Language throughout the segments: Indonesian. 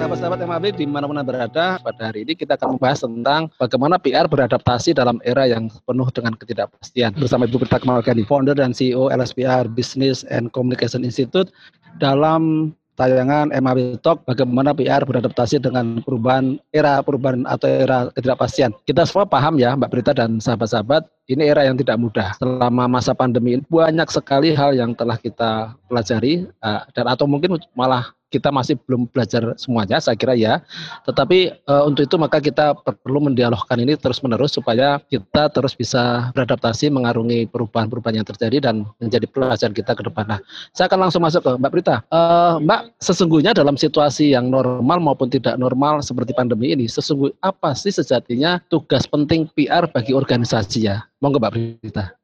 sahabat-sahabat MAB di mana-mana berada, pada hari ini kita akan membahas tentang bagaimana PR beradaptasi dalam era yang penuh dengan ketidakpastian. Bersama Ibu Prita Kemalgani, founder dan CEO LSPR Business and Communication Institute dalam tayangan MAB Talk bagaimana PR beradaptasi dengan perubahan era perubahan atau era ketidakpastian. Kita semua paham ya Mbak Berita dan sahabat-sahabat, ini era yang tidak mudah. Selama masa pandemi ini banyak sekali hal yang telah kita pelajari uh, dan atau mungkin malah kita masih belum belajar semuanya, saya kira ya. Tetapi uh, untuk itu maka kita perlu mendialogkan ini terus-menerus supaya kita terus bisa beradaptasi mengarungi perubahan-perubahan yang terjadi dan menjadi pelajaran kita ke depan. Nah, saya akan langsung masuk ke Mbak Prita. Uh, Mbak, sesungguhnya dalam situasi yang normal maupun tidak normal seperti pandemi ini, sesungguhnya apa sih sejatinya tugas penting PR bagi organisasi ya? Monggo Mbak Prita.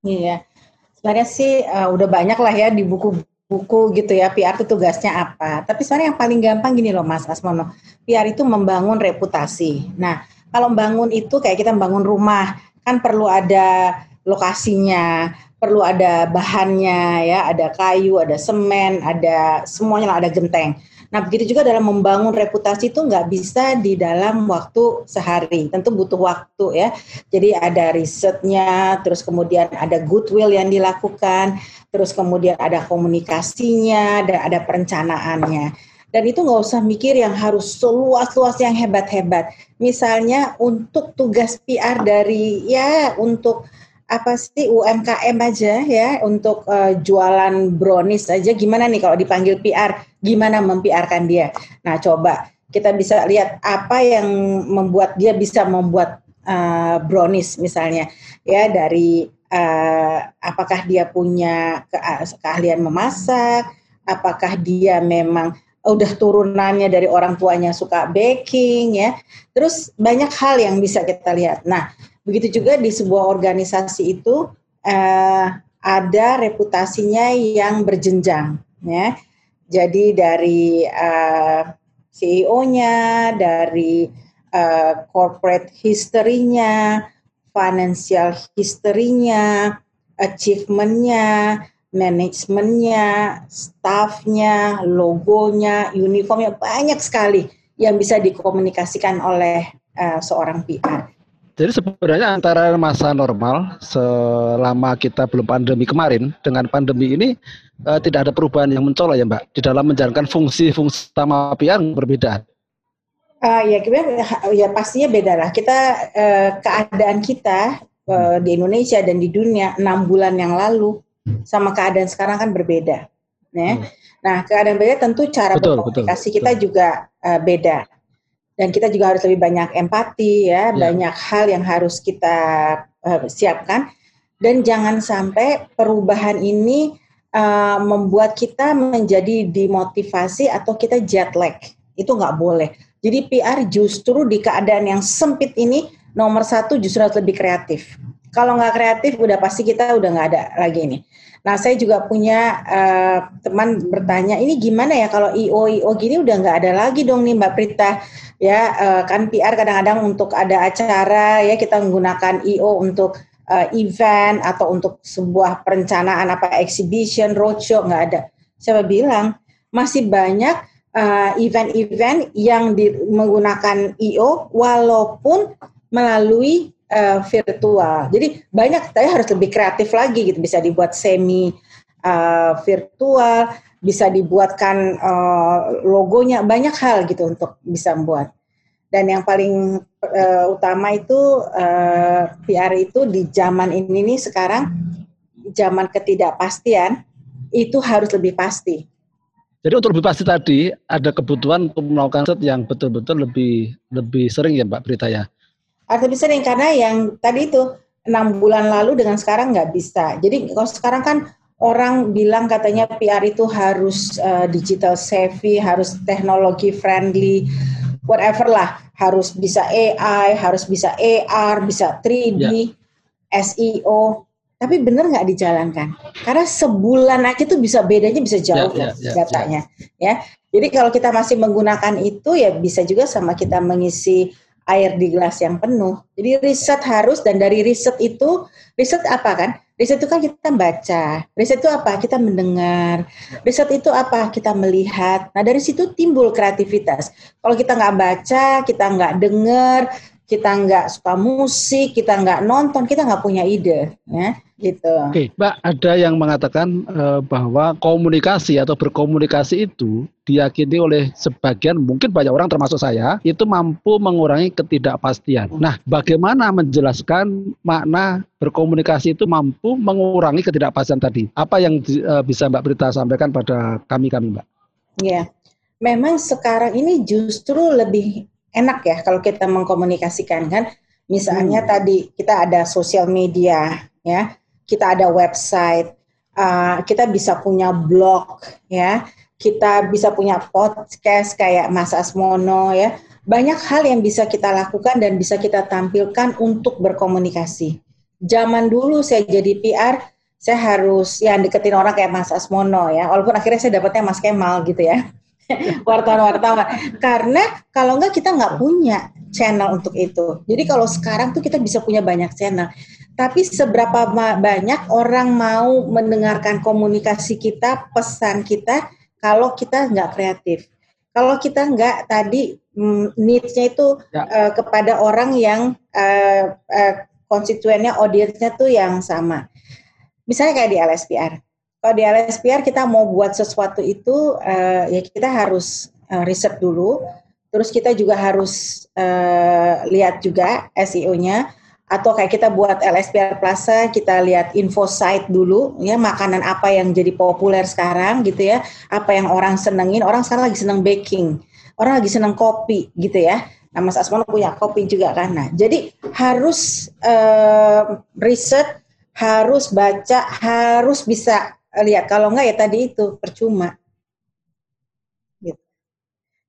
Iya, sebenarnya sih uh, udah banyak lah ya di buku buku gitu ya PR itu tugasnya apa. Tapi sebenarnya yang paling gampang gini loh Mas Asmono. PR itu membangun reputasi. Nah, kalau membangun itu kayak kita membangun rumah, kan perlu ada lokasinya, perlu ada bahannya ya, ada kayu, ada semen, ada semuanya lah, ada genteng. Nah, begitu juga dalam membangun reputasi itu nggak bisa di dalam waktu sehari. Tentu butuh waktu ya. Jadi ada risetnya, terus kemudian ada goodwill yang dilakukan, terus kemudian ada komunikasinya, dan ada perencanaannya. Dan itu nggak usah mikir yang harus seluas-luas yang hebat-hebat. Misalnya untuk tugas PR dari ya untuk apa sih UMKM aja ya untuk uh, jualan brownies aja? Gimana nih kalau dipanggil PR gimana mempiarkan dia? Nah coba kita bisa lihat apa yang membuat dia bisa membuat uh, brownies misalnya. Ya dari uh, apakah dia punya ke keahlian memasak? Apakah dia memang udah turunannya dari orang tuanya suka baking ya? Terus banyak hal yang bisa kita lihat. Nah Begitu juga di sebuah organisasi itu uh, ada reputasinya yang berjenjang, ya. Jadi dari eh, CEO-nya, dari uh, corporate history-nya, financial history-nya, achievement-nya, manajemennya, staff-nya, logonya, uniformnya banyak sekali yang bisa dikomunikasikan oleh uh, seorang PR. Jadi sebenarnya antara masa normal selama kita belum pandemi kemarin dengan pandemi ini uh, tidak ada perubahan yang mencolok ya Mbak di dalam menjalankan fungsi-fungsi utama PR berbeda. Uh, ya, ya pastinya beda lah. Kita uh, keadaan kita uh, di Indonesia dan di dunia enam bulan yang lalu sama keadaan sekarang kan berbeda. Ya. Hmm. Nah keadaan beda tentu cara betul, berkomunikasi betul, kita betul. juga uh, beda dan kita juga harus lebih banyak empati ya, ya. banyak hal yang harus kita uh, siapkan dan jangan sampai perubahan ini uh, membuat kita menjadi dimotivasi atau kita jet lag itu nggak boleh. Jadi PR justru di keadaan yang sempit ini nomor satu justru harus lebih kreatif. Kalau nggak kreatif udah pasti kita udah nggak ada lagi ini. Nah saya juga punya uh, teman bertanya ini gimana ya kalau IO IO gini udah nggak ada lagi dong nih Mbak Prita? Ya uh, kan PR kadang-kadang untuk ada acara ya kita menggunakan IO untuk uh, event atau untuk sebuah perencanaan apa exhibition roadshow nggak ada. Siapa bilang? Masih banyak event event-event yang di, menggunakan IO walaupun melalui uh, virtual jadi banyak saya harus lebih kreatif lagi gitu bisa dibuat semi uh, virtual bisa dibuatkan uh, logonya banyak hal gitu untuk bisa membuat dan yang paling uh, utama itu uh, PR itu di zaman ini nih sekarang zaman ketidakpastian itu harus lebih pasti. Jadi untuk lebih pasti tadi ada kebutuhan untuk melakukan set yang betul-betul lebih lebih sering ya Mbak Berita ya. Sering karena yang tadi itu enam bulan lalu dengan sekarang nggak bisa. Jadi kalau sekarang kan orang bilang katanya PR itu harus uh, digital savvy, harus teknologi friendly, whatever lah, harus bisa AI, harus bisa AR, bisa 3D, yeah. SEO. Tapi benar nggak dijalankan? Karena sebulan aja tuh bisa bedanya bisa jauh yeah, yeah, yeah, datanya, yeah. ya. Jadi kalau kita masih menggunakan itu ya bisa juga sama kita mengisi air di gelas yang penuh. Jadi riset harus dan dari riset itu riset apa kan? Riset itu kan kita baca. Riset itu apa? Kita mendengar. Riset itu apa? Kita melihat. Nah dari situ timbul kreativitas. Kalau kita nggak baca, kita nggak dengar, kita nggak suka musik, kita nggak nonton, kita nggak punya ide, ya gitu. Oke, Mbak, ada yang mengatakan uh, bahwa komunikasi atau berkomunikasi itu diyakini oleh sebagian, mungkin banyak orang termasuk saya, itu mampu mengurangi ketidakpastian. Nah, bagaimana menjelaskan makna berkomunikasi itu mampu mengurangi ketidakpastian tadi? Apa yang uh, bisa Mbak Berita sampaikan pada kami-kami, Mbak? Iya, memang sekarang ini justru lebih enak ya kalau kita mengkomunikasikan kan. Misalnya hmm. tadi kita ada sosial media ya, kita ada website, uh, kita bisa punya blog ya, kita bisa punya podcast kayak Mas Asmono ya. Banyak hal yang bisa kita lakukan dan bisa kita tampilkan untuk berkomunikasi. Zaman dulu saya jadi PR, saya harus ya deketin orang kayak Mas Asmono ya, walaupun akhirnya saya dapatnya Mas Kemal gitu ya wartawan-wartawan. Karena kalau enggak kita nggak punya channel untuk itu. Jadi kalau sekarang tuh kita bisa punya banyak channel. Tapi seberapa banyak orang mau mendengarkan komunikasi kita, pesan kita, kalau kita nggak kreatif. Kalau kita nggak tadi mm, needs-nya itu ya. uh, kepada orang yang uh, uh, konstituennya, audiensnya tuh yang sama. Misalnya kayak di LSPR kalau di LSPR kita mau buat sesuatu itu uh, ya kita harus uh, riset dulu, terus kita juga harus uh, lihat juga SEO-nya atau kayak kita buat LSPR Plaza kita lihat info site dulu ya makanan apa yang jadi populer sekarang gitu ya. Apa yang orang senengin. Orang sekarang lagi seneng baking. Orang lagi seneng kopi gitu ya. Nah Mas Asmono punya kopi juga kan. Nah jadi harus uh, riset harus baca harus bisa lihat kalau enggak ya tadi itu percuma gitu.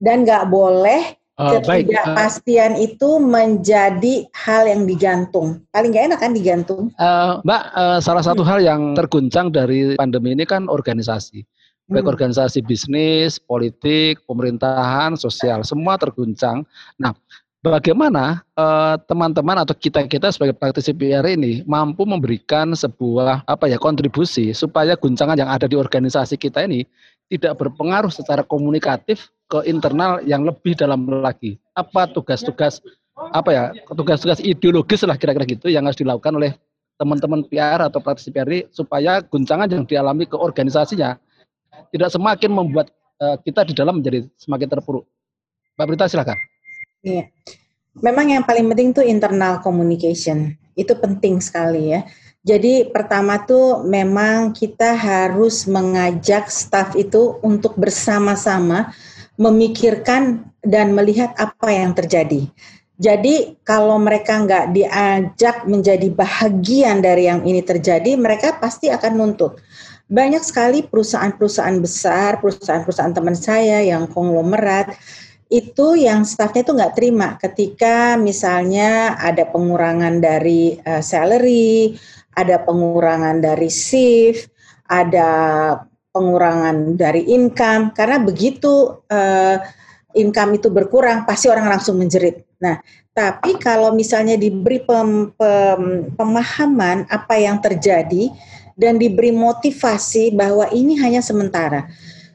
dan nggak boleh uh, ketidakpastian uh, itu menjadi hal yang digantung paling nggak enak kan digantung uh, mbak uh, salah satu hmm. hal yang terguncang dari pandemi ini kan organisasi baik hmm. organisasi bisnis, politik, pemerintahan, sosial, semua terguncang. Nah, bagaimana eh, teman-teman uh, atau kita kita sebagai praktisi PR ini mampu memberikan sebuah apa ya kontribusi supaya guncangan yang ada di organisasi kita ini tidak berpengaruh secara komunikatif ke internal yang lebih dalam lagi. Apa tugas-tugas apa ya tugas-tugas ideologis lah kira-kira gitu yang harus dilakukan oleh teman-teman PR atau praktisi PR ini supaya guncangan yang dialami ke organisasinya tidak semakin membuat uh, kita di dalam menjadi semakin terpuruk. Mbak Berita silakan. Iya. Memang yang paling penting tuh internal communication. Itu penting sekali ya. Jadi pertama tuh memang kita harus mengajak staff itu untuk bersama-sama memikirkan dan melihat apa yang terjadi. Jadi kalau mereka nggak diajak menjadi bahagian dari yang ini terjadi, mereka pasti akan nuntut. Banyak sekali perusahaan-perusahaan besar, perusahaan-perusahaan teman saya yang konglomerat, itu yang staffnya itu nggak terima ketika misalnya ada pengurangan dari uh, salary, ada pengurangan dari shift, ada pengurangan dari income karena begitu uh, income itu berkurang pasti orang langsung menjerit. Nah, tapi kalau misalnya diberi pem, pem, pemahaman apa yang terjadi dan diberi motivasi bahwa ini hanya sementara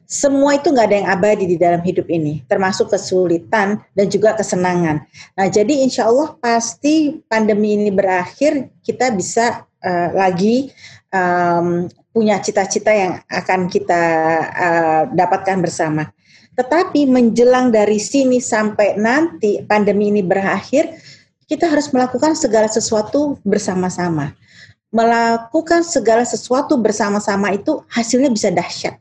semua itu nggak ada yang abadi di dalam hidup ini, termasuk kesulitan dan juga kesenangan. Nah, jadi insya Allah pasti pandemi ini berakhir, kita bisa uh, lagi um, punya cita-cita yang akan kita uh, dapatkan bersama. Tetapi menjelang dari sini sampai nanti pandemi ini berakhir, kita harus melakukan segala sesuatu bersama-sama. Melakukan segala sesuatu bersama-sama itu hasilnya bisa dahsyat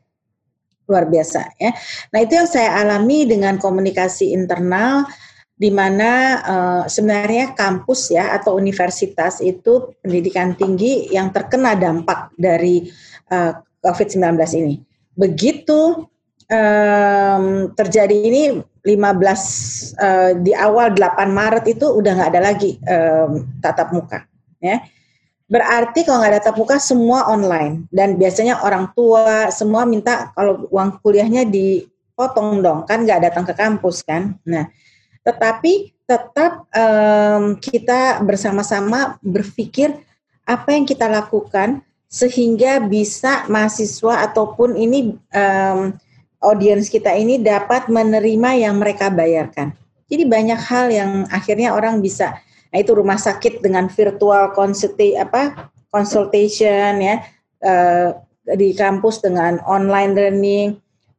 luar biasa ya. Nah itu yang saya alami dengan komunikasi internal di mana uh, sebenarnya kampus ya atau universitas itu pendidikan tinggi yang terkena dampak dari uh, eh, COVID-19 ini. Begitu um, terjadi ini 15 uh, di awal 8 Maret itu udah nggak ada lagi um, tatap muka ya Berarti kalau nggak ada tatap muka semua online dan biasanya orang tua semua minta kalau uang kuliahnya dipotong dong kan nggak datang ke kampus kan. Nah tetapi tetap um, kita bersama-sama berpikir apa yang kita lakukan sehingga bisa mahasiswa ataupun ini um, audiens kita ini dapat menerima yang mereka bayarkan. Jadi banyak hal yang akhirnya orang bisa, nah itu rumah sakit dengan virtual consulti apa consultation ya uh, di kampus dengan online learning,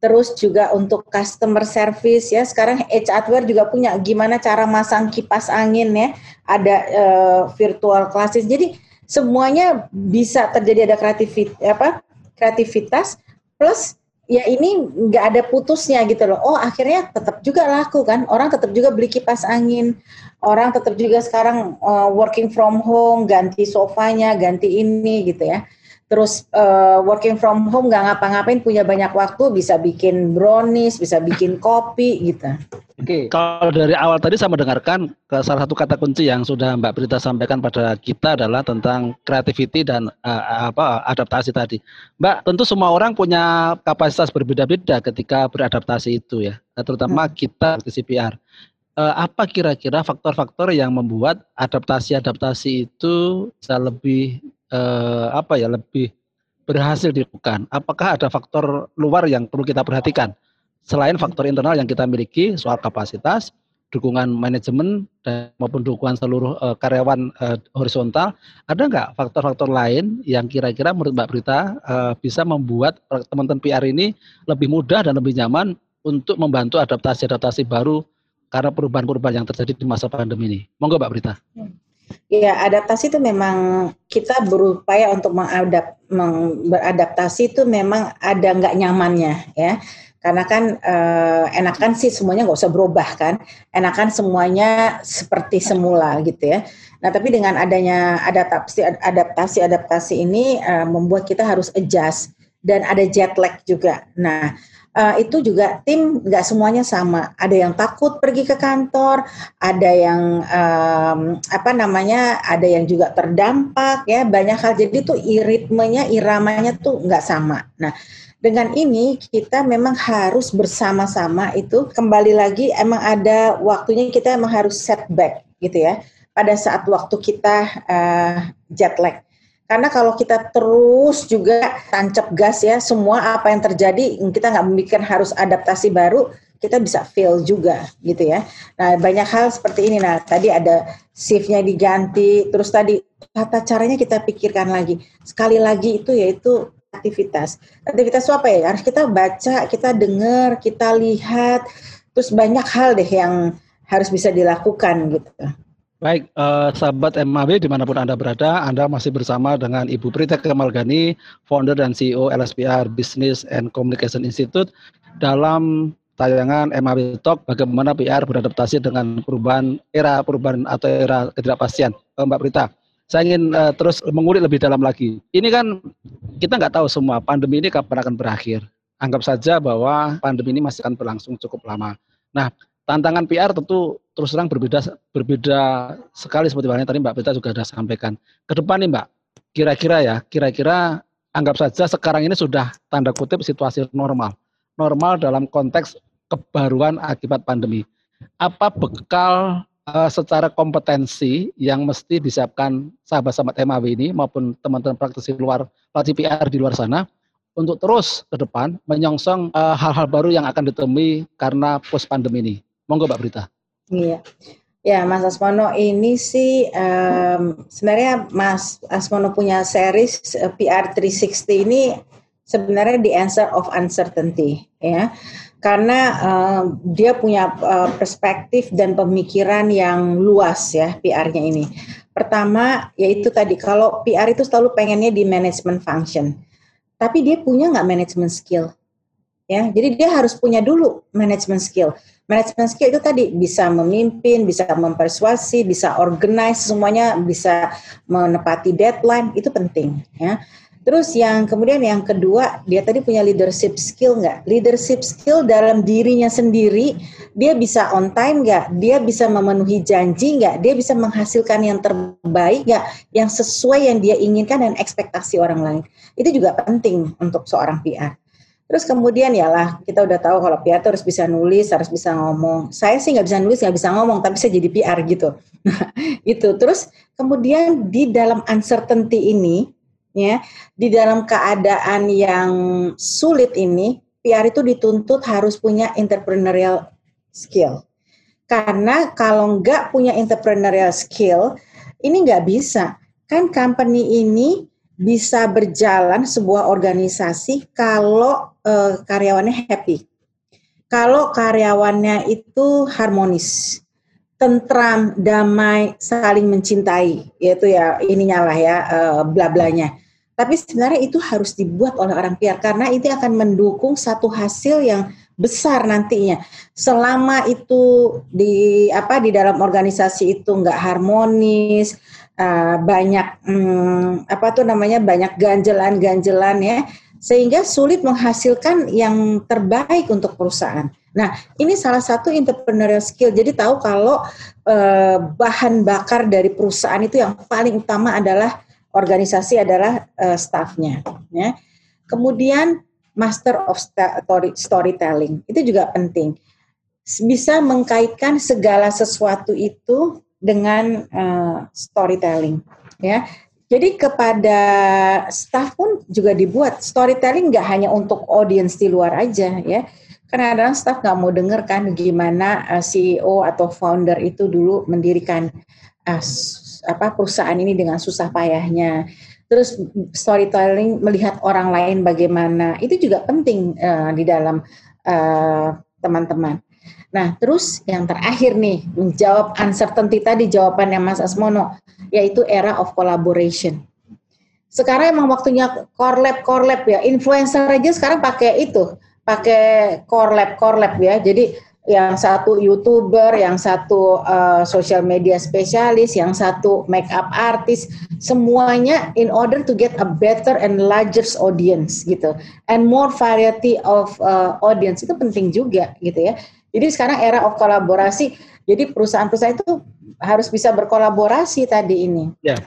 terus juga untuk customer service ya sekarang Hardware juga punya gimana cara masang kipas angin ya ada uh, virtual classes jadi semuanya bisa terjadi ada kreativitas apa kreativitas plus ya ini nggak ada putusnya gitu loh. Oh akhirnya tetap juga laku kan. Orang tetap juga beli kipas angin. Orang tetap juga sekarang uh, working from home, ganti sofanya, ganti ini gitu ya terus uh, working from home nggak ngapa-ngapain punya banyak waktu bisa bikin brownies bisa bikin kopi gitu. Oke, okay. kalau dari awal tadi saya mendengarkan salah satu kata kunci yang sudah Mbak Berita sampaikan pada kita adalah tentang creativity dan uh, apa adaptasi tadi. Mbak, tentu semua orang punya kapasitas berbeda-beda ketika beradaptasi itu ya, terutama hmm. kita di CPR. Uh, apa kira-kira faktor-faktor yang membuat adaptasi-adaptasi itu bisa lebih eh, apa ya lebih berhasil dilakukan? Apakah ada faktor luar yang perlu kita perhatikan selain faktor internal yang kita miliki soal kapasitas, dukungan manajemen dan maupun dukungan seluruh uh, karyawan uh, horizontal, ada nggak faktor-faktor lain yang kira-kira menurut Mbak Brita uh, bisa membuat teman-teman PR ini lebih mudah dan lebih nyaman untuk membantu adaptasi-adaptasi baru karena perubahan-perubahan yang terjadi di masa pandemi ini? Monggo Mbak Brita. Hmm. Ya, adaptasi itu memang kita berupaya untuk mengadap, meng, beradaptasi itu memang ada nggak nyamannya ya. Karena kan eh, enakan sih semuanya nggak usah berubah kan, enakan semuanya seperti semula gitu ya. Nah, tapi dengan adanya adaptasi adaptasi adaptasi ini eh, membuat kita harus adjust dan ada jet lag juga. Nah, uh, itu juga tim nggak semuanya sama. Ada yang takut pergi ke kantor, ada yang um, apa namanya, ada yang juga terdampak ya banyak hal. Jadi tuh iritmenya, iramanya tuh nggak sama. Nah dengan ini kita memang harus bersama-sama itu kembali lagi emang ada waktunya kita emang harus setback gitu ya pada saat waktu kita uh, jet lag karena kalau kita terus juga tancap gas ya, semua apa yang terjadi kita nggak memikirkan harus adaptasi baru, kita bisa fail juga gitu ya. Nah banyak hal seperti ini. Nah tadi ada shiftnya diganti, terus tadi tata caranya kita pikirkan lagi. Sekali lagi itu yaitu aktivitas. Aktivitas itu apa ya? Harus kita baca, kita dengar, kita lihat, terus banyak hal deh yang harus bisa dilakukan gitu. Baik, eh, sahabat MAB di mana pun Anda berada, Anda masih bersama dengan Ibu Prita Kemalgani, founder dan CEO LSPR Business and Communication Institute dalam tayangan MAB Talk bagaimana PR beradaptasi dengan perubahan era perubahan atau era ketidakpastian. Eh, Mbak Prita, saya ingin uh, terus mengulik lebih dalam lagi. Ini kan kita nggak tahu semua pandemi ini kapan akan berakhir. Anggap saja bahwa pandemi ini masih akan berlangsung cukup lama. Nah, tantangan PR tentu terus terang berbeda berbeda sekali seperti yang tadi Mbak Peta juga sudah sampaikan. Ke depan nih Mbak, kira-kira ya, kira-kira anggap saja sekarang ini sudah tanda kutip situasi normal. Normal dalam konteks kebaruan akibat pandemi. Apa bekal uh, secara kompetensi yang mesti disiapkan sahabat-sahabat MAW ini maupun teman-teman praktisi luar praktisi PR di luar sana untuk terus ke depan menyongsong eh, hal-hal uh, baru yang akan ditemui karena post pandemi ini. Monggo Mbak Brita. Iya. Ya, Mas Asmono ini sih um, sebenarnya Mas Asmono punya series uh, PR 360 ini sebenarnya the answer of uncertainty ya. Karena uh, dia punya uh, perspektif dan pemikiran yang luas ya PR-nya ini. Pertama yaitu tadi kalau PR itu selalu pengennya di management function. Tapi dia punya nggak management skill? Ya, jadi dia harus punya dulu management skill Management skill itu tadi bisa memimpin, bisa mempersuasi, bisa organize semuanya, bisa menepati deadline itu penting ya. Terus yang kemudian yang kedua dia tadi punya leadership skill nggak? Leadership skill dalam dirinya sendiri dia bisa on time nggak? Dia bisa memenuhi janji nggak? Dia bisa menghasilkan yang terbaik nggak? Yang sesuai yang dia inginkan dan ekspektasi orang lain. Itu juga penting untuk seorang PR. Terus kemudian ya lah kita udah tahu kalau PR harus bisa nulis, harus bisa ngomong. Saya sih nggak bisa nulis, nggak bisa ngomong, tapi saya jadi PR gitu. itu. Terus kemudian di dalam uncertainty ini, ya, di dalam keadaan yang sulit ini, PR itu dituntut harus punya entrepreneurial skill. Karena kalau nggak punya entrepreneurial skill, ini nggak bisa. Kan company ini bisa berjalan sebuah organisasi kalau uh, karyawannya happy. Kalau karyawannya itu harmonis, tentram, damai, saling mencintai, yaitu ya ininya lah ya uh, bla-blanya. Tapi sebenarnya itu harus dibuat oleh orang PR karena itu akan mendukung satu hasil yang besar nantinya. Selama itu di apa di dalam organisasi itu nggak harmonis, uh, banyak um, apa tuh namanya banyak ganjelan-ganjelan ya sehingga sulit menghasilkan yang terbaik untuk perusahaan. Nah, ini salah satu entrepreneurial skill. Jadi tahu kalau uh, bahan bakar dari perusahaan itu yang paling utama adalah organisasi adalah uh, staffnya. Ya. Kemudian master of storytelling itu juga penting. Bisa mengkaitkan segala sesuatu itu dengan uh, storytelling ya. Jadi kepada staff pun juga dibuat storytelling nggak hanya untuk audiens di luar aja ya. Karena kadang staff nggak mau denger kan gimana uh, eh, CEO atau founder itu dulu mendirikan uh, apa perusahaan ini dengan susah payahnya. Terus storytelling melihat orang lain bagaimana itu juga penting uh, di dalam teman-teman. Uh, Nah, terus yang terakhir nih, menjawab uncertainty tadi jawabannya Mas Asmono, yaitu era of collaboration. Sekarang emang waktunya core lab, core lab ya. Influencer aja sekarang pakai itu, pakai core lab, core lab ya. Jadi yang satu youtuber, yang satu uh, social media spesialis, yang satu makeup artist, semuanya in order to get a better and larger audience gitu, and more variety of uh, audience itu penting juga gitu ya. Jadi sekarang era of kolaborasi, jadi perusahaan-perusahaan itu harus bisa berkolaborasi tadi ini. Ya,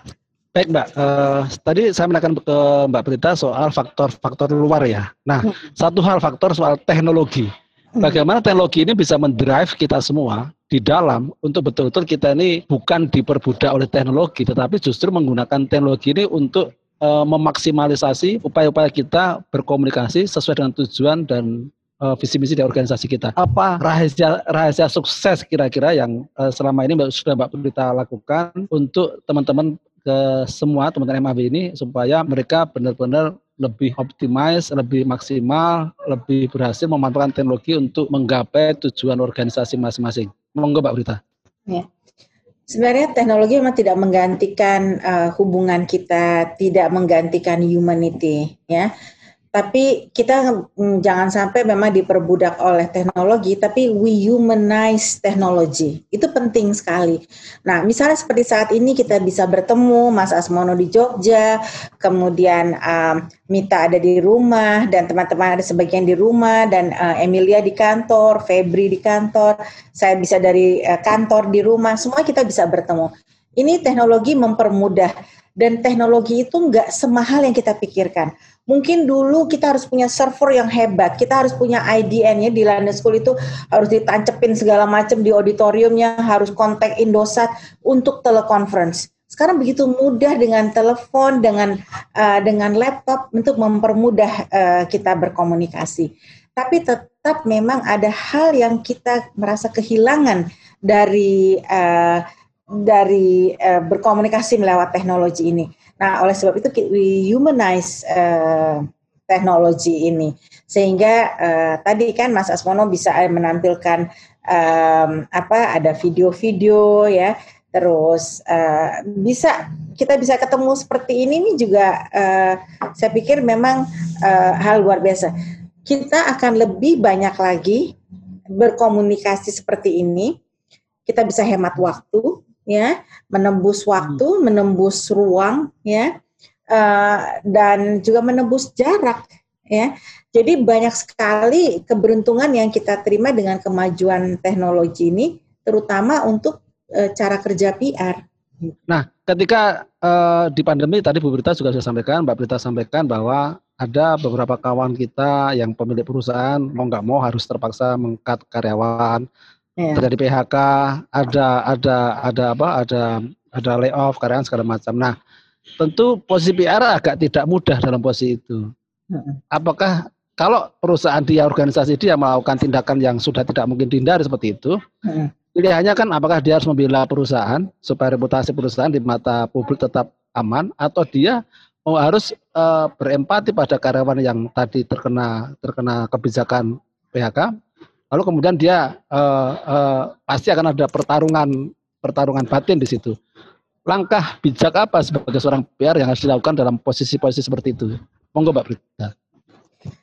baik Mbak. Uh, tadi saya menekan ke Mbak Prita soal faktor-faktor luar ya. Nah, hmm. satu hal faktor soal teknologi. Hmm. Bagaimana teknologi ini bisa mendrive kita semua di dalam untuk betul-betul kita ini bukan diperbudak oleh teknologi, tetapi justru menggunakan teknologi ini untuk uh, memaksimalisasi upaya-upaya kita berkomunikasi sesuai dengan tujuan dan uh, visi misi dari organisasi kita. Apa rahasia rahasia sukses kira-kira yang uh, selama ini sudah Mbak Prita lakukan untuk teman-teman ke semua teman-teman MAB ini supaya mereka benar-benar lebih optimis, lebih maksimal, lebih berhasil memanfaatkan teknologi untuk menggapai tujuan organisasi masing-masing. Monggo Mbak Prita. Ya. Sebenarnya teknologi memang tidak menggantikan uh, hubungan kita, tidak menggantikan humanity, ya tapi kita mm, jangan sampai memang diperbudak oleh teknologi, tapi we humanize teknologi. Itu penting sekali. Nah, misalnya seperti saat ini kita bisa bertemu Mas Asmono di Jogja, kemudian um, Mita ada di rumah, dan teman-teman ada sebagian di rumah, dan uh, Emilia di kantor, Febri di kantor, saya bisa dari uh, kantor di rumah, semua kita bisa bertemu. Ini teknologi mempermudah, dan teknologi itu nggak semahal yang kita pikirkan Mungkin dulu kita harus punya server yang hebat, kita harus punya IDN ya di London School itu harus ditancepin segala macam di auditoriumnya, harus kontak Indosat untuk telekonferensi. Sekarang begitu mudah dengan telepon, dengan uh, dengan laptop untuk mempermudah uh, kita berkomunikasi. Tapi tetap memang ada hal yang kita merasa kehilangan dari uh, dari uh, berkomunikasi melewat teknologi ini. Nah, oleh sebab itu we humanize uh, teknologi ini. Sehingga uh, tadi kan Mas Asmono bisa menampilkan um, apa ada video-video ya. Terus uh, bisa kita bisa ketemu seperti ini ini juga uh, saya pikir memang uh, hal luar biasa. Kita akan lebih banyak lagi berkomunikasi seperti ini. Kita bisa hemat waktu ya, menembus waktu, hmm. menembus ruang, ya, uh, dan juga menembus jarak, ya. Jadi banyak sekali keberuntungan yang kita terima dengan kemajuan teknologi ini, terutama untuk uh, cara kerja PR. Nah, ketika uh, di pandemi tadi Bu Berita juga sudah sampaikan, Mbak Berita sampaikan bahwa ada beberapa kawan kita yang pemilik perusahaan mau nggak mau harus terpaksa mengkat karyawan, yeah. terjadi PHK, ada ada ada apa? Ada ada layoff karyawan segala macam. Nah, tentu posisi PR agak tidak mudah dalam posisi itu. Apakah kalau perusahaan dia organisasi dia melakukan tindakan yang sudah tidak mungkin dihindari seperti itu, pilihannya kan apakah dia harus membela perusahaan supaya reputasi perusahaan di mata publik tetap aman atau dia mau harus uh, berempati pada karyawan yang tadi terkena terkena kebijakan PHK lalu kemudian dia uh, uh, pasti akan ada pertarungan pertarungan batin di situ. Langkah bijak apa sebagai seorang PR yang harus dilakukan dalam posisi-posisi seperti itu? Monggo Mbak Brita.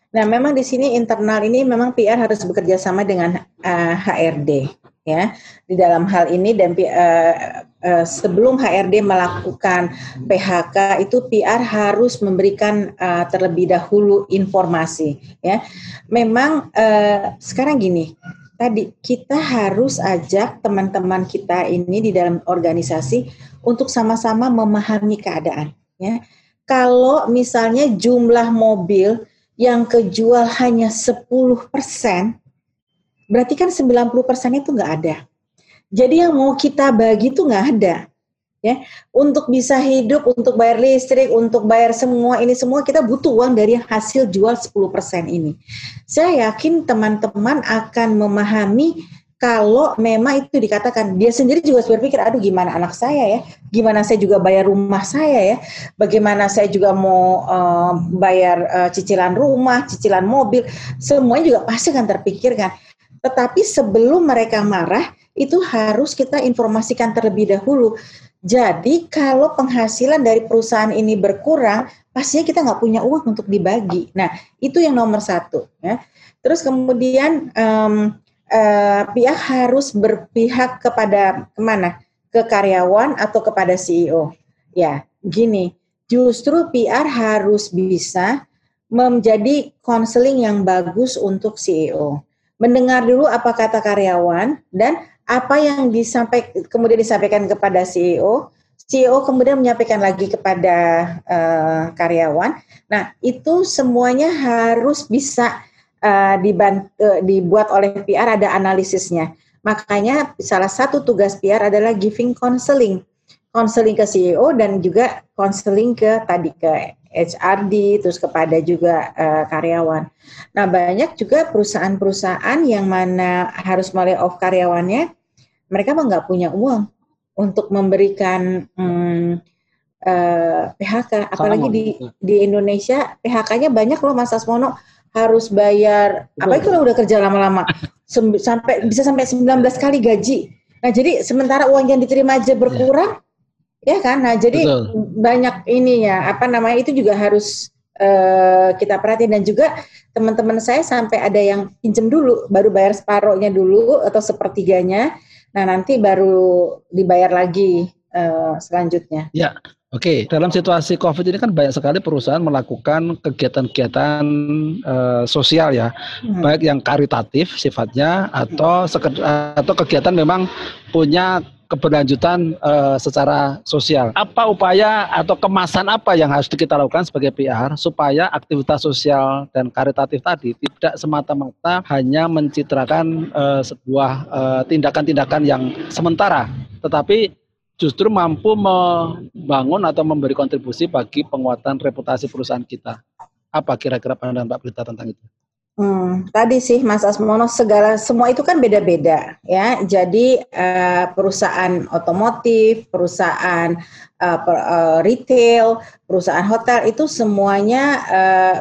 Nah, memang di sini internal ini memang PR harus bekerja sama dengan uh, HRD ya. Di dalam hal ini dan uh, uh, sebelum HRD melakukan PHK itu PR harus memberikan uh, terlebih dahulu informasi ya memang uh, sekarang gini tadi kita harus ajak teman-teman kita ini di dalam organisasi untuk sama-sama memahami keadaan ya kalau misalnya jumlah mobil yang kejual hanya 10 persen berarti kan 90% itu nggak ada. Jadi yang mau kita bagi itu nggak ada. Ya, untuk bisa hidup, untuk bayar listrik, untuk bayar semua ini semua kita butuh uang dari hasil jual 10% ini. Saya yakin teman-teman akan memahami kalau memang itu dikatakan. Dia sendiri juga berpikir aduh gimana anak saya ya? Gimana saya juga bayar rumah saya ya? Bagaimana saya juga mau uh, bayar uh, cicilan rumah cicilan mobil? Semuanya juga pasti akan terpikirkan. Tetapi sebelum mereka marah, itu harus kita informasikan terlebih dahulu. Jadi kalau penghasilan dari perusahaan ini berkurang, pastinya kita nggak punya uang untuk dibagi. Nah itu yang nomor satu. Ya. Terus kemudian um, uh, pihak harus berpihak kepada ke mana? Ke karyawan atau kepada CEO. Ya, gini. Justru PR harus bisa menjadi konseling yang bagus untuk CEO mendengar dulu apa kata karyawan dan apa yang disampaikan kemudian disampaikan kepada CEO, CEO kemudian menyampaikan lagi kepada uh, karyawan. Nah, itu semuanya harus bisa uh, dibantu, uh, dibuat oleh PR ada analisisnya. Makanya salah satu tugas PR adalah giving counseling. Counseling ke CEO dan juga counseling ke tadi ke HRD, terus kepada juga uh, karyawan. Nah banyak juga perusahaan-perusahaan yang mana harus mulai off karyawannya, mereka mah nggak punya uang untuk memberikan um, uh, PHK. Apalagi di di Indonesia PHK-nya banyak loh Mas Asmono harus bayar. Apa itu kalau udah kerja lama-lama sampai bisa sampai 19 kali gaji. Nah jadi sementara uang yang diterima aja berkurang. Ya kan? Nah, jadi Betul. banyak ini ya, apa namanya itu juga harus uh, kita perhatiin dan juga teman-teman saya sampai ada yang pinjem dulu, baru bayar separohnya dulu atau sepertiganya. Nah, nanti baru dibayar lagi uh, selanjutnya. Ya. Oke, dalam situasi COVID ini kan banyak sekali perusahaan melakukan kegiatan-kegiatan uh, sosial ya, hmm. baik yang karitatif sifatnya atau atau kegiatan memang punya keberlanjutan uh, secara sosial. Apa upaya atau kemasan apa yang harus kita lakukan sebagai PR supaya aktivitas sosial dan karitatif tadi tidak semata-mata hanya mencitrakan uh, sebuah eh, tindakan-tindakan uh, yang sementara, tetapi justru mampu membangun atau memberi kontribusi bagi penguatan reputasi perusahaan kita. Apa kira-kira pandangan Pak Berita tentang itu? Hmm, tadi sih Mas Asmono segala semua itu kan beda-beda ya. Jadi uh, perusahaan otomotif, perusahaan uh, per, uh, retail, perusahaan hotel itu semuanya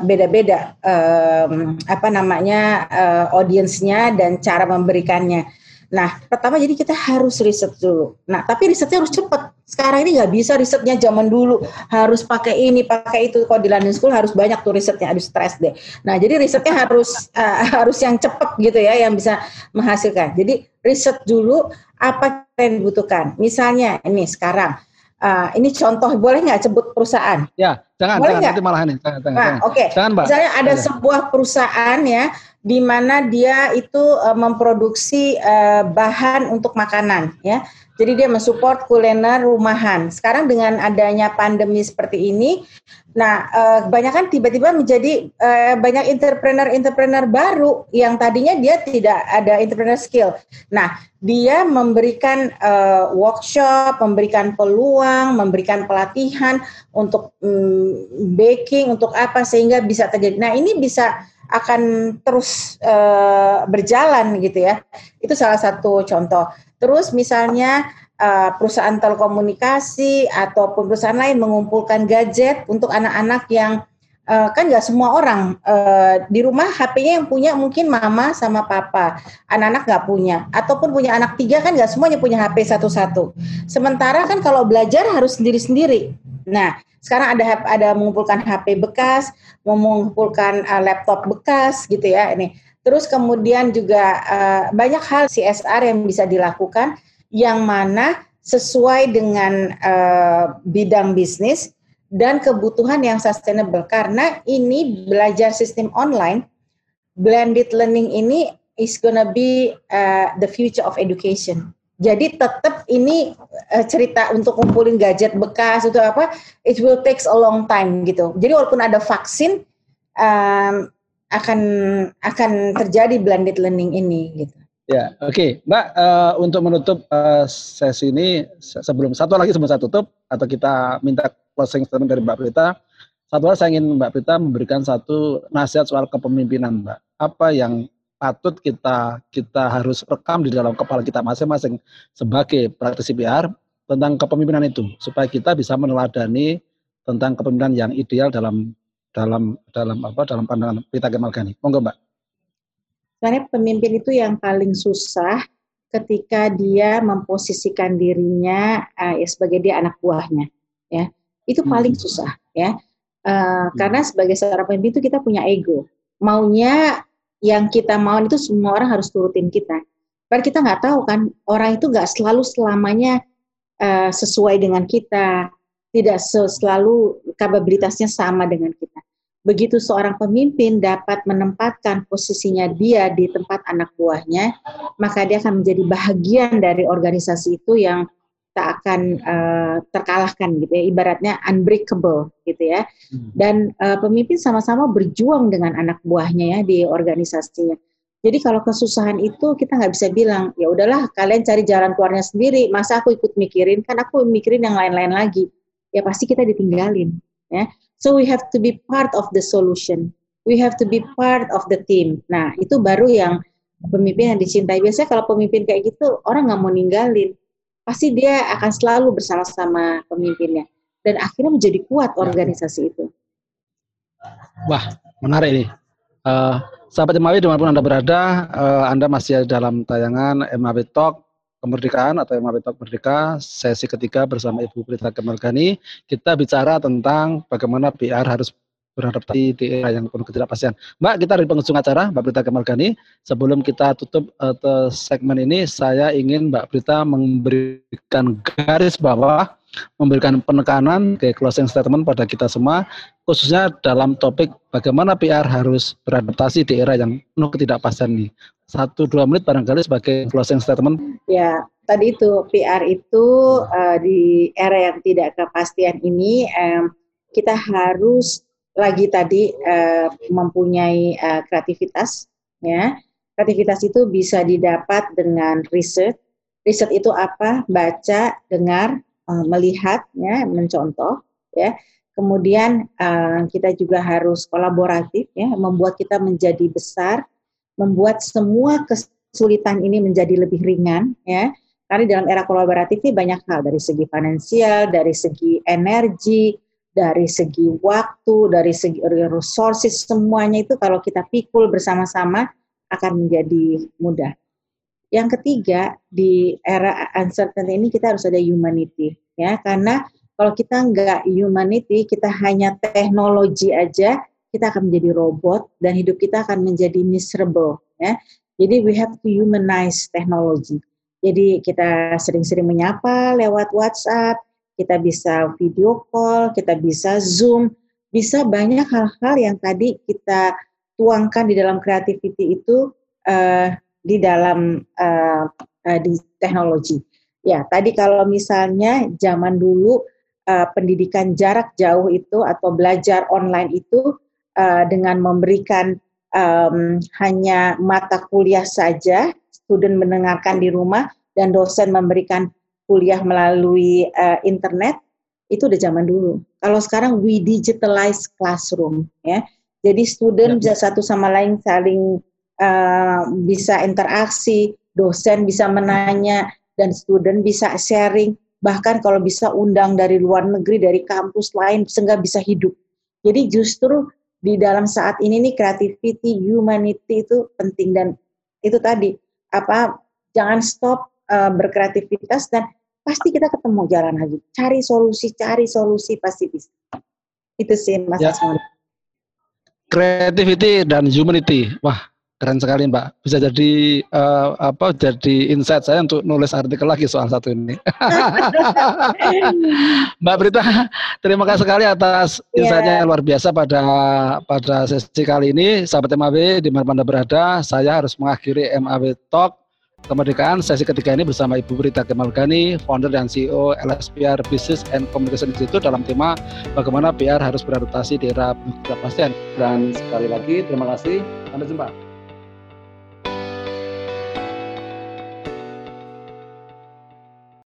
beda-beda uh, apa namanya uh, audiensnya dan cara memberikannya. Nah, pertama jadi kita harus riset dulu. Nah, tapi risetnya harus cepat. Sekarang ini nggak bisa risetnya zaman dulu. Harus pakai ini, pakai itu. Kalau di London School harus banyak tuh risetnya. Aduh, stres deh. Nah, jadi risetnya harus uh, harus yang cepat gitu ya, yang bisa menghasilkan. Jadi riset dulu apa yang dibutuhkan. Misalnya ini sekarang, uh, ini contoh boleh nggak sebut perusahaan? Ya, Jangan, Boleh jangan nanti malah ini. Jangan, jangan, Nah, jangan. oke. Jangan, Mbak. Misalnya ada sebuah perusahaan ya di mana dia itu eh, memproduksi eh, bahan untuk makanan ya. Jadi dia mensupport kuliner rumahan. Sekarang dengan adanya pandemi seperti ini, nah eh, kebanyakan tiba-tiba menjadi eh, banyak entrepreneur-entrepreneur baru yang tadinya dia tidak ada entrepreneur skill. Nah, dia memberikan eh, workshop, memberikan peluang, memberikan pelatihan untuk mm, baking, untuk apa sehingga bisa terjadi. Nah, ini bisa akan terus eh, berjalan gitu ya. Itu salah satu contoh. Terus misalnya eh, perusahaan telekomunikasi ataupun perusahaan lain mengumpulkan gadget untuk anak-anak yang eh, kan nggak semua orang eh, di rumah HP-nya yang punya mungkin mama sama papa, anak-anak nggak punya, ataupun punya anak tiga kan nggak semuanya punya HP satu-satu. Sementara kan kalau belajar harus sendiri-sendiri. Nah, sekarang ada ada mengumpulkan HP bekas, mengumpulkan uh, laptop bekas gitu ya ini. Terus kemudian juga uh, banyak hal CSR yang bisa dilakukan yang mana sesuai dengan uh, bidang bisnis dan kebutuhan yang sustainable karena ini belajar sistem online blended learning ini is gonna be uh, the future of education. Jadi tetap ini uh, cerita untuk ngumpulin gadget bekas itu apa, it will takes a long time gitu. Jadi walaupun ada vaksin um, akan akan terjadi blended learning ini gitu. Ya, oke, Mbak. eh, untuk menutup eh, sesi ini, se- sebelum satu lagi sebelum saya tutup, atau kita minta closing statement dari Mbak Prita. Satu hal saya ingin Mbak Prita memberikan satu nasihat soal kepemimpinan, Mbak. Apa yang patut kita kita harus rekam di dalam kepala kita masing-masing sebagai praktisi PR tentang kepemimpinan itu, supaya kita bisa meneladani tentang kepemimpinan yang ideal dalam dalam dalam apa dalam pandangan Prita Kemal Gani. Monggo, Mbak. Sebenarnya pemimpin itu yang paling susah ketika dia memposisikan dirinya uh, sebagai dia anak buahnya, ya itu paling Hmm. susah, ya Uh, karena sebagai seorang pemimpin itu kita punya ego, maunya yang kita mau itu semua orang harus turutin kita. Padahal kita nggak tahu kan orang itu nggak selalu selamanya uh, sesuai dengan kita, tidak se- selalu kapabilitasnya sama dengan kita begitu seorang pemimpin dapat menempatkan posisinya dia di tempat anak buahnya, maka dia akan menjadi bahagian dari organisasi itu yang tak akan eh, terkalahkan gitu ya, ibaratnya unbreakable gitu ya. Dan eh, pemimpin sama-sama berjuang dengan anak buahnya ya di organisasinya. Jadi kalau kesusahan itu kita nggak bisa bilang ya udahlah kalian cari jalan keluarnya sendiri, masa aku ikut mikirin kan aku mikirin yang lain-lain lagi. Ya pasti kita ditinggalin ya. So we have to be part of the solution. We have to be part of the team. Nah, itu baru yang pemimpin yang dicintai. Biasanya kalau pemimpin kayak gitu, orang nggak mau ninggalin. Pasti dia akan selalu bersama-sama pemimpinnya. Dan akhirnya menjadi kuat organisasi itu. Wah, menarik ini. Eh, sahabat MAW di mana pun Anda berada, eh, Anda masih dalam tayangan MAW Talk Kemerdekaan atau MAW Talk Merdeka, sesi ketiga bersama Ibu Prita Kemergani. Kita bicara tentang bagaimana PR harus beradaptasi di era yang penuh ketidakpastian. Mbak, kita dari penghujung acara, Mbak Prita Kemergani. Sebelum kita tutup te- segmen ini, saya ingin Mbak Prita memberikan garis bawah, memberikan penekanan ke closing statement pada kita semua, khususnya dalam topik bagaimana PR harus beradaptasi di era yang penuh ketidakpastian ini. Satu dua menit barangkali sebagai closing statement. Ya, tadi itu PR itu eh, di era yang tidak kepastian ini em, kita harus lagi tadi eh, mempunyai eh, kreativitas ya. Kreativitas itu bisa didapat dengan riset. Riset itu apa? Baca, dengar, eh, melihat ya, mencontoh ya. Kemudian eh, kita juga harus kolaboratif ya, membuat kita menjadi besar, membuat semua kesulitan ini menjadi lebih ringan ya. Karena dalam era kolaboratif ini banyak hal dari segi finansial, dari segi energi, dari segi waktu, dari segi resources semuanya itu kalau kita pikul bersama-sama akan menjadi mudah. Yang ketiga di era uncertainty ini kita harus ada humanity ya karena kalau kita nggak humanity kita hanya teknologi aja kita akan menjadi robot dan hidup kita akan menjadi miserable ya. Jadi we have to humanize teknologi. Jadi kita sering-sering menyapa lewat WhatsApp, kita bisa video call, kita bisa Zoom, bisa banyak hal-hal yang tadi kita tuangkan di dalam creativity itu uh, di dalam uh, uh, di teknologi. Ya, tadi kalau misalnya zaman dulu uh, pendidikan jarak jauh itu atau belajar online itu uh, dengan memberikan um, hanya mata kuliah saja, student mendengarkan di rumah dan dosen memberikan kuliah melalui uh, internet, itu udah zaman dulu. Kalau sekarang we digitalize classroom, ya. Jadi student ya. satu sama lain saling uh, bisa interaksi, dosen bisa menanya, dan student bisa sharing bahkan kalau bisa undang dari luar negeri dari kampus lain sehingga bisa hidup jadi justru di dalam saat ini nih creativity humanity itu penting dan itu tadi apa jangan stop uh, berkreativitas dan pasti kita ketemu jalan lagi cari solusi cari solusi pasti bisa itu sih mas ya. creativity dan humanity wah Keren sekali Mbak. Bisa jadi uh, apa? Jadi insight saya untuk nulis artikel lagi soal satu ini. Mbak Brita, terima kasih sekali atas yeah. insight-nya luar biasa pada pada sesi kali ini. Sahabat MAB di mana Anda berada, saya harus mengakhiri MAB Talk Kemerdekaan sesi ketiga ini bersama Ibu Brita Kemalgani, founder dan CEO LSPR Business and Communication Institute dalam tema bagaimana PR harus beradaptasi di era pasien. Dan sekali lagi terima kasih, sampai jumpa.